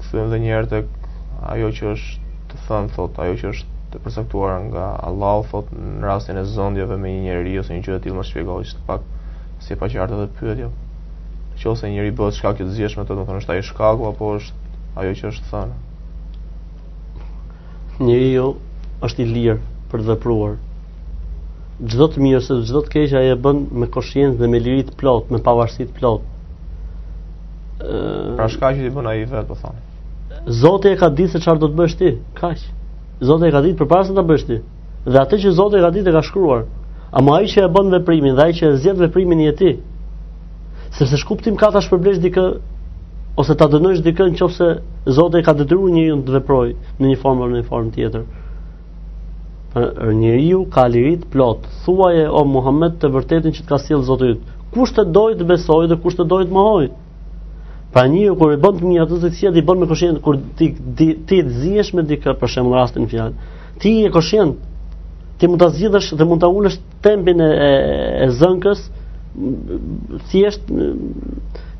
Kthehem dhe një herë te ajo që është të thënë, thot, ajo që është e përcaktuar nga Allahu, thot, në rastin e zënkave me një njeri, ose një gjë e tillë më shpjegoj, që është pak si e paqartë dhe pyetja. Në qoftë se njeri bëhet shkak që të zihesh me të, domethënë, është ajo shkaku, apo është ajo që është thënë. Njeriu është i lirë për të vepruar, çdo të mirë ose çdo të keqe ai e bën me koshiencë dhe me liri të plot, me pavarësi të plot. Pra shkaqet i bën ai vetë, po thani. Zoti e ka ditë se çarë do të bësh ti, kaq. Zoti e ka ditë përpara se ta bësh ti. Dhe atë që Zoti e ka ditë e ka shkruar. Ama ai që e bën veprimin dhe ai që e zgjedh veprimin je ti. Sepse ç'kuptim ka ta shpërblesh dikë, ose ta dënojsh dikë në qoftë se Zoti e ka detyru njeriun të veprojë në një formë në një formë tjetër. Pra njeriu ka liri të plotë. Thuaje o Muhammed të vërtetën që të ka sjell Zoti yt. Kush të dojë të besojë dhe kush të dojë të mohojë. Pra njeriu kur i bën të mirat dhe të këqijat i bën me koshiencë kur ti ti zihesh me dikë për shembull rastin në fjalë. Ti je koshient. Ti mund ta zgjidhësh dhe mund ta ulësh Tempin e, e, e zënkës thjesht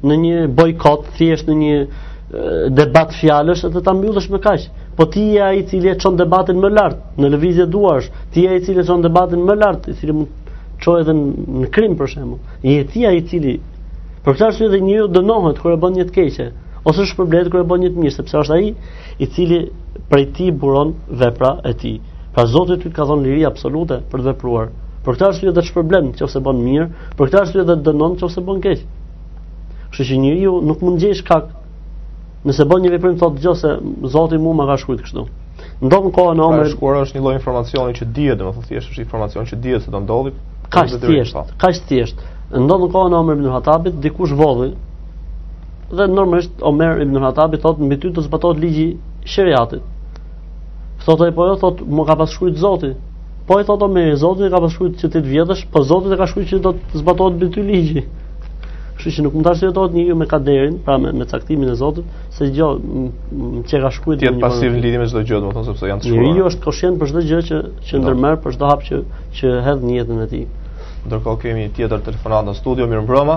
në një bojkot, thjesht në një debat fjalësh dhe ta mbyllësh me kaq. Po ti je ai i cili e çon debatin më lart, në lëvizje duarsh, ti je ai i cili çon debatin më lart, i cili mund çoj edhe në krim për shembull. Je ti ai i cili për këtë arsye dhe njeriu dënohet kur e bën një të keqe ose shpërblehet kur e bën një të mirë, sepse është ai i cili prej tij buron vepra e tij. Pra Zoti ty të ka dhënë liri absolute për të vepruar. Për këtë arsye Zoti të shpërblen nëse bën mirë, për këtë arsye Zoti të dënon nëse bën keq. Kështu që njeriu nuk mund të gjejë shkak nëse bën një veprim thotë dëgjoj se Zoti mua më ka shkruajtur kështu. Ndodh në kohën e Omer. Shkruar është një lloj informacioni që dihet, domethënë thjesht është informacion që dihet se do ndodhi. Kaq thjesht, kaq thjesht. Ndodh në kohën e Omer ibn Hatabit, dikush vodhi Dhe normalisht Omer ibn Hatabi thotë mbi ty do të zbatohet ligji i shariatit. Thotë ai po jo, thotë ma ka pas shkruar Zoti. Po i thotë Omer, Zoti e ka pas shkruar që ti të vjedhësh, po Zoti të ka shkruar që do të zbatohet mbi ty ligji. Kështu që nuk mund të arsyetohet njeriu me kaderin, pra me, me caktimin e Zotit, se gjë që ka shkruar ti pasiv në lidhje me çdo gjë, domethënë sepse janë të shkruar. Njeriu është koshient për çdo gjë që që ndërmerr për çdo hap që që hedh në jetën e tij. Ndërkohë kemi një tjetër telefonat në studio, mirëmbrëma.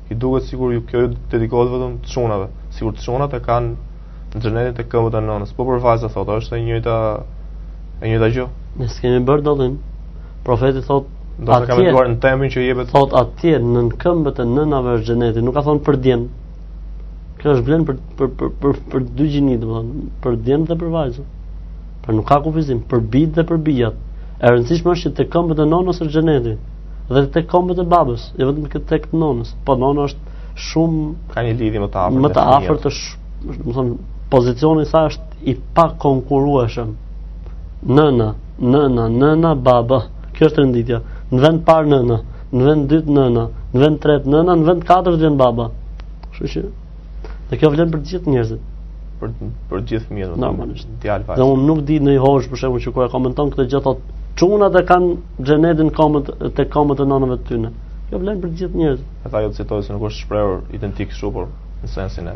i duket sikur ju kjo ju dedikohet vetëm çunave, sikur çunat e kanë xhenetin te këmbët e nënës. Po për vajza thotë, është e njëjta e njëjta gjë. Ne s'kemi bërë dallim. Profeti thotë, do të kemi dhe hadithe në temën që jepet. Thotë atje në këmbët e nënave është xheneti, nuk ka thonë për djem. Kjo është vlen për për për për, për dy gjini, domethënë, për djem dhe për vajzën. Pra nuk ka kufizim për bijtë dhe për bijat. E rëndësishme është që te këmbët e nënës është xheneti. dhe tek këmbët e babës, jo vetëm këtë tek nonës. Po nona është shumë ka një lidhje më të afërt. Më të afërt, domethënë, pozicioni i saj është i pa konkurueshëm. Nëna, nëna, nëna, baba. Kjo është renditja. Në vend parë nëna, në vend dytë nëna, në vend tretë nëna, në vend katërt vjen baba. Kështu që Dhe kjo vlen për të gjithë njerëzit. Për për të gjithë fëmijët, normalisht. Djalë fal. Dhe unë nuk di ndonjë hoxhë për shembull që kur e komenton këtë gjë të thotë çunat e kanë xhenetin këmbët te këmbët e nënëve të tyre. Kjo vlen për të gjithë njerëzit. E thashë, jo citoj se nuk është shprehur identik kështu por në sensin e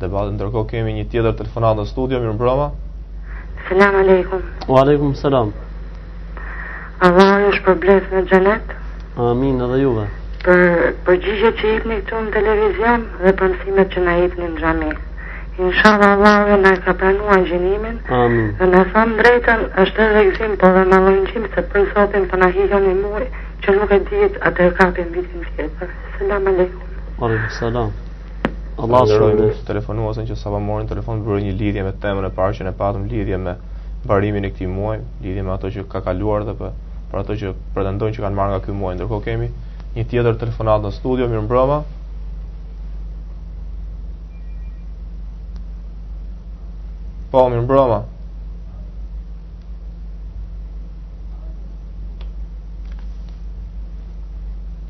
debatit. Ndërkohë kemi një tjetër telefonatë në studio, mirëmbrëma. Selam aleikum. Wa aleikum selam. Allah ju shpërbleftë me xhenet. Amin edhe juve. Për përgjigjet që jepni këtu në televizion dhe për mësimet që na jepni në xhami. Inshallah Allahu na ka pranuar agjërimin. Amin. Dhe me thon t'drejtën, është edhe gëzim po dhe mallëngjim se për Zotin po na ikën një muj që nuk dihet a do e kapim vitin tjetër. Selam aleikum. Aleikum selam. Allahu e shpërbleftë telefonuesen që sapo mori në telefon bëri një lidhje me temën e parë që ne patëm lidhje me mbarimin e këtij muaji, lidhje me ato që kanë kaluar dhe për, për ato që pretendojnë që kanë marrë nga ky muaj. Ndërkohë kemi një tjetër telefonatë në studio, mirë mbrëma. Po, mirë mbrëma.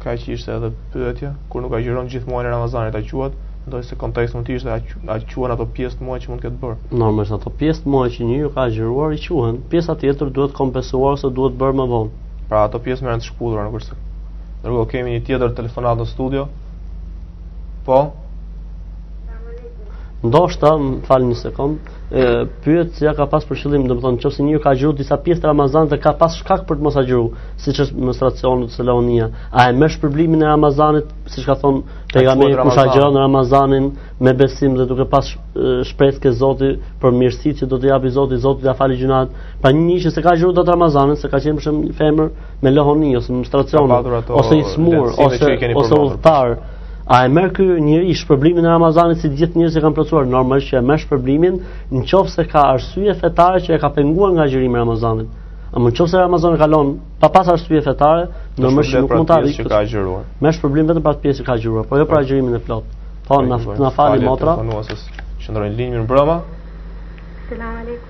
Kaq ishte edhe pyetja, kur nuk agjëron gjithë muajin e Ramazanit a quhet, mendoj se konteksti mund të ishte a a quhen ato pjesë të muajit që mund të ketë bërë. Normalisht ato pjesë të muajit që njeriu ka agjëruar i quhen, pjesa tjetër duhet kompensuar ose duhet bërë më vonë. Pra ato pjesë merren të shkputura, nuk është. Ndërkohë kemi një tjetër telefonatë në studio. Po. Ndoshta, më falni një sekond, pyet se e ka pas për qëllim, domethënë nëse një ka agjëruar disa pjesë të Ramazanit dhe ka pas shkak për të mos agjëruar, siç është menstruacioni ose lehonia, a e merr shpërblimin e Ramazanit, siç ka thon pejgamberi kush agjëron Ramazanin me besim dhe duke pas shpresë ke Zoti për mirësitë që do të japi Zoti, Zoti ja fal gjynahet. Po një që s'e ka agjëruar dot Ramazanin, se ka qenë për shemb femër me lehoni ose menstruacion ose i smur ose ose udhëtar, A e merr ky njeri shpërblimin e Ramazanit si të gjithë njerëzit që e kanë plotësuar normalisht që e merr shpërblimin, në qoftë se ka arsye fetare që e ka penguar nga agjërimi i Ramazanit. Ama në qoftë se Ramazani kalon pa pas arsye fetare, normalisht nuk mund ta rikthej. Ka agjëruar. Merr shpërblim vetëm për atë pjesë që ka agjëruar, por jo për po. agjërimin e plot. Po na na fali motra që ndrroi linjë mirë mbrëma. Selam aleikum.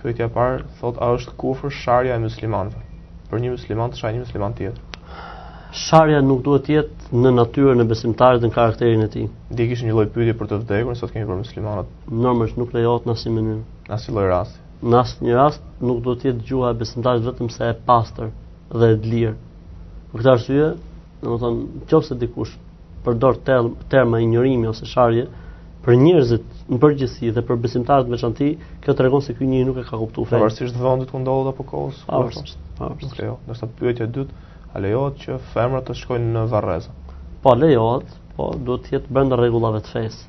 Pyetja e parë thotë a është kufër sharja e muslimanëve? Për një musliman të shajë një musliman tjetër. Sharja nuk duhet të jetë në natyrën e besimtarit dhe në karakterin e tij. Dhe kishim një lloj pyetje për të vdekurit, sot kemi për muslimanët. Normalisht nuk lejohet në asnjë mënyrë. Në asnjë lloj rasti. Në asnjë rast nuk duhet të jetë gjuha e besimtarit vetëm se e pastër dhe e lirë. Për këtë arsye, Domethënë, nëse dikush përdor term, terma injorimi ose sharje për njerëzit në përgjithësi dhe për besimtarët në veçanti, kjo tregon se ky njeri nuk e ka kuptuar fenë. Pavarësisht vendit ku ndodhet apo kohës, pavarësisht. Pavarësisht. Okej, thotë pyetja e dytë, a lejohet që femrat të shkojnë në varrezë? Po lejohet, po duhet të jetë brenda rregullave të fesë.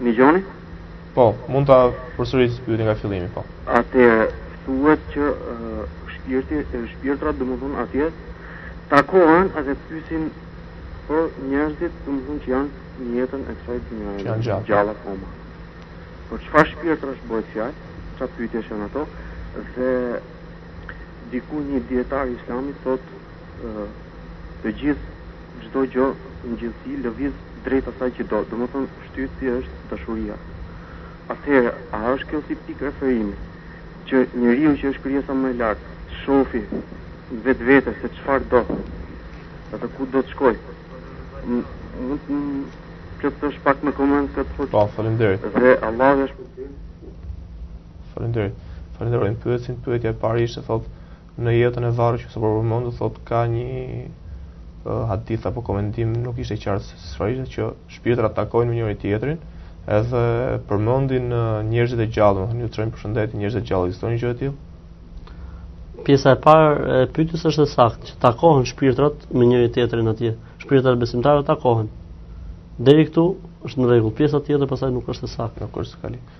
Më dëgjoni? Po, mund ta përsëris pyetjen nga fillimi, po. Aty thuhet që uh, shpirti, shpirtrat domethënë atje takohen dhe pyesin për njerëzit domethënë që janë në jetën e kësaj dynjaje. Që janë gjallë. Gjallë akoma. Për çfarë shpirtrash bëhet fjalë? Çfarë pyetjesh janë ato? Dhe diku një dietar i Islamit thotë uh, të gjithë Çdo gjë në gjithësi lëviz drejt asaj që do, domethënë shtytësi është dashuria. Atëherë, a është kjo si pikë referimi, që njeriu që është krijesa më e lartë, të shofi në vetvete se çfarë do dhe ku do të shkojë? Mund të më plotësosh pak me koment këtë fjalë? Po, faleminderit. Dhe Allahu është Faleminderit. Faleminderit. Pyetjen pyetja e parë ishte thotë Në jetën e varrit që sapo përmendëm, thotë ka një uh, hadith apo komentim, nuk ishte qartë se çfarë ishte që shpirtrat takohen me njëri tjetrin, edhe përmendin uh, njerëzit e gjallë, domethënë u tregojnë përshëndesin njerëzit e gjallë, a është një gjë e tillë? Pjesa e parë e pyetjes është e saktë, që takohen shpirtrat me njëri tjetrin atje. Shpirtrat e besimtarëve takohen. Deri këtu është në rregull. Pjesa tjetër pastaj nuk është e saktë, nuk është e saktë.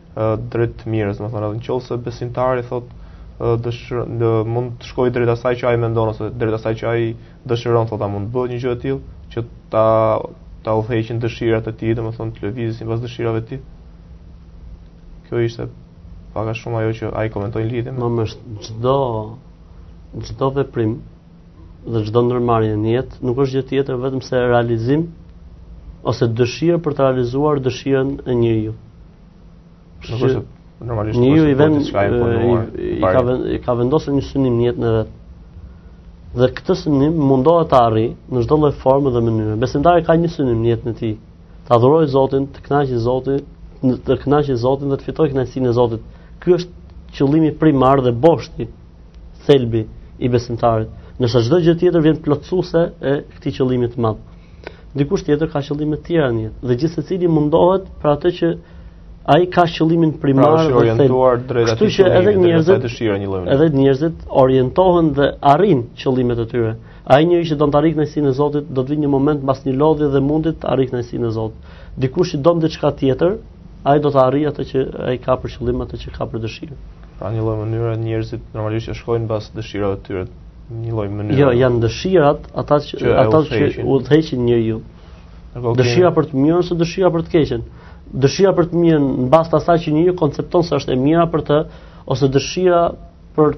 drejt të mirës, domethënë, në qoftë se besimtari thotë dëshiron a mund të shkojë drejt asaj që ai mendon ose drejt asaj që ai dëshiron, thotë a mund të bëhet një gjë e tillë që ta ta udhëheqin dëshirat e tij, domethënë të lëvizë sipas dëshirave të tij. Kjo ishte pak a shumë ajo që ai komentoi në lidhje me çdo çdo veprim dhe çdo ndërmarrje në jetë nuk është gjë tjetër vetëm se realizim ose dëshirë për të realizuar dëshirën e njeriut. Kështu që normalisht njeriu i vend i ka i ka vendosur një synim në jetën e vet. Dhe këtë synim mundohet ta arrijë në çdo lloj forme dhe mënyre. Besimtari ka një synim në jetën e tij. Ta adhurojë Zotin, të kënaqë Zotin, të kënaqë Zotin dhe të fitojë kënaqësinë e Zotit. Ky është qëllimi primar dhe boshti thelbi i besimtarit, ndërsa çdo gjë tjetër vjen plotësuese e këtij qëllimi të madh. Dikush tjetër ka qëllime të tjera në jetë dhe gjithsecili mundohet për atë që ai ka qëllimin primar pra, dhe orientuar drejt atij. Kështu që edhe njerëzit dëshira një lloj. Edhe njerëzit orientohen dhe arrijnë qëllimet e tyre. Ai njeri që do të arrijë kënaqësinë e Zotit, do të vijë një moment mbas një lodhje dhe mundi ta arrijë kënaqësinë e Zotit. Dikush që don diçka tjetër, ai do ta arrijë atë që ai ka për qëllim atë që ka për dëshirë. Pra një lloj mënyre njerëzit normalisht që shkojnë pas dëshirave të tyre, një lloj mënyre. Jo, janë dëshirat ata që, që ata që udhëheqin njeriun. Dëshira për të mirën ose dëshira për të keqen. Dëshira për të mirën mbas asaj që njeriu koncepton se është e mira për të ose dëshira për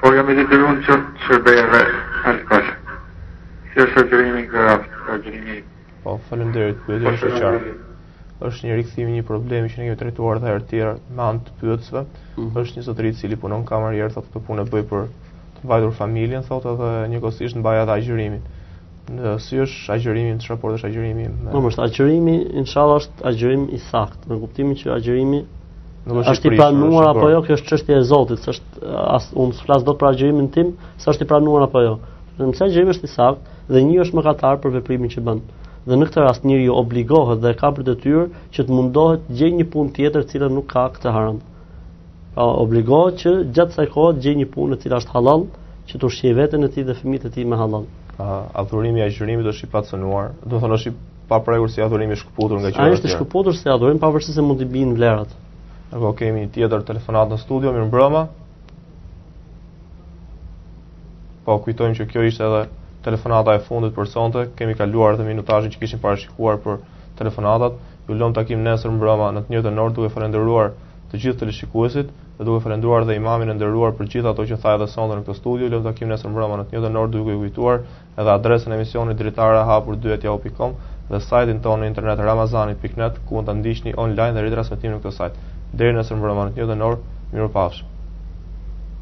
Po jam i detyruar unë që shërbej edhe alkohol. Si është agjërimi i gravë, agjërimi i... Po, faleminderit, pyetja është e qartë. është një rikthim i një problemi që ne kemi trajtuar edhe herë tjera me anë të pyetësve. Mm -hmm. është një zotëri i cili punon kamarier, thotë këtë punë e bëj për të mbajtur familjen, thotë edhe njëkohësisht mbaj edhe agjërimin. si është agjërimi, në çfarë raport është agjërimi? Me... Po, është agjërimi, inshallah është agjërim i saktë, në kuptimin që agjërimi nuk është, është i pranuar apo jo, kjo është çështje e Zotit, s'është as unë s'flas dot për agjërimin tim, s'është i pranuar apo jo. Ndërsa agjërimi është i saktë dhe ai është mëkatar për veprimin që bën. Dhe në këtë rast njeriu obligohet dhe ka për detyrë që të mundohet të gjejë një punë tjetër e cila nuk ka këtë haram. Pra obligohet që gjatë kësaj kohe të gjejë një punë e cila është halal, që të ushqejë veten e tij dhe fëmijët e tij me halal. Pra adhurimi i agjërimit është i pacënuar, do të thonë është i paprekur si adhurim i shkëputur nga gjërat e tjera. Ai është i shkëputur si adhurim pavarësisht se mund të bijnë vlerat. A po, kemi një tjetër telefonatë në studio, mirëmbrëma. Po kujtojmë që kjo ishte edhe telefonata e fundit për sonte, kemi kaluar edhe minutazhin që kishim parashikuar për telefonatat. Ju lëmë takim nesër mbrëma në të njëjtën orë duke falendëruar të gjithë teleshikuesit dhe duke falendëruar dhe imamin e nderuar për gjithë ato që tha edhe sonte në këtë studio, lëmë takim nesër mbrëma në të njëjtën orë duke ju kujtuar edhe adresën e emisionit dritare e hapur 2 et yahoo.com dhe sajtin tonë në internet ramazani.net ku mund ta ndiqni online dhe ritransmetimin në këtë sajt. Deri nesër mbrëma në të njëjtën orë, mirupafshim.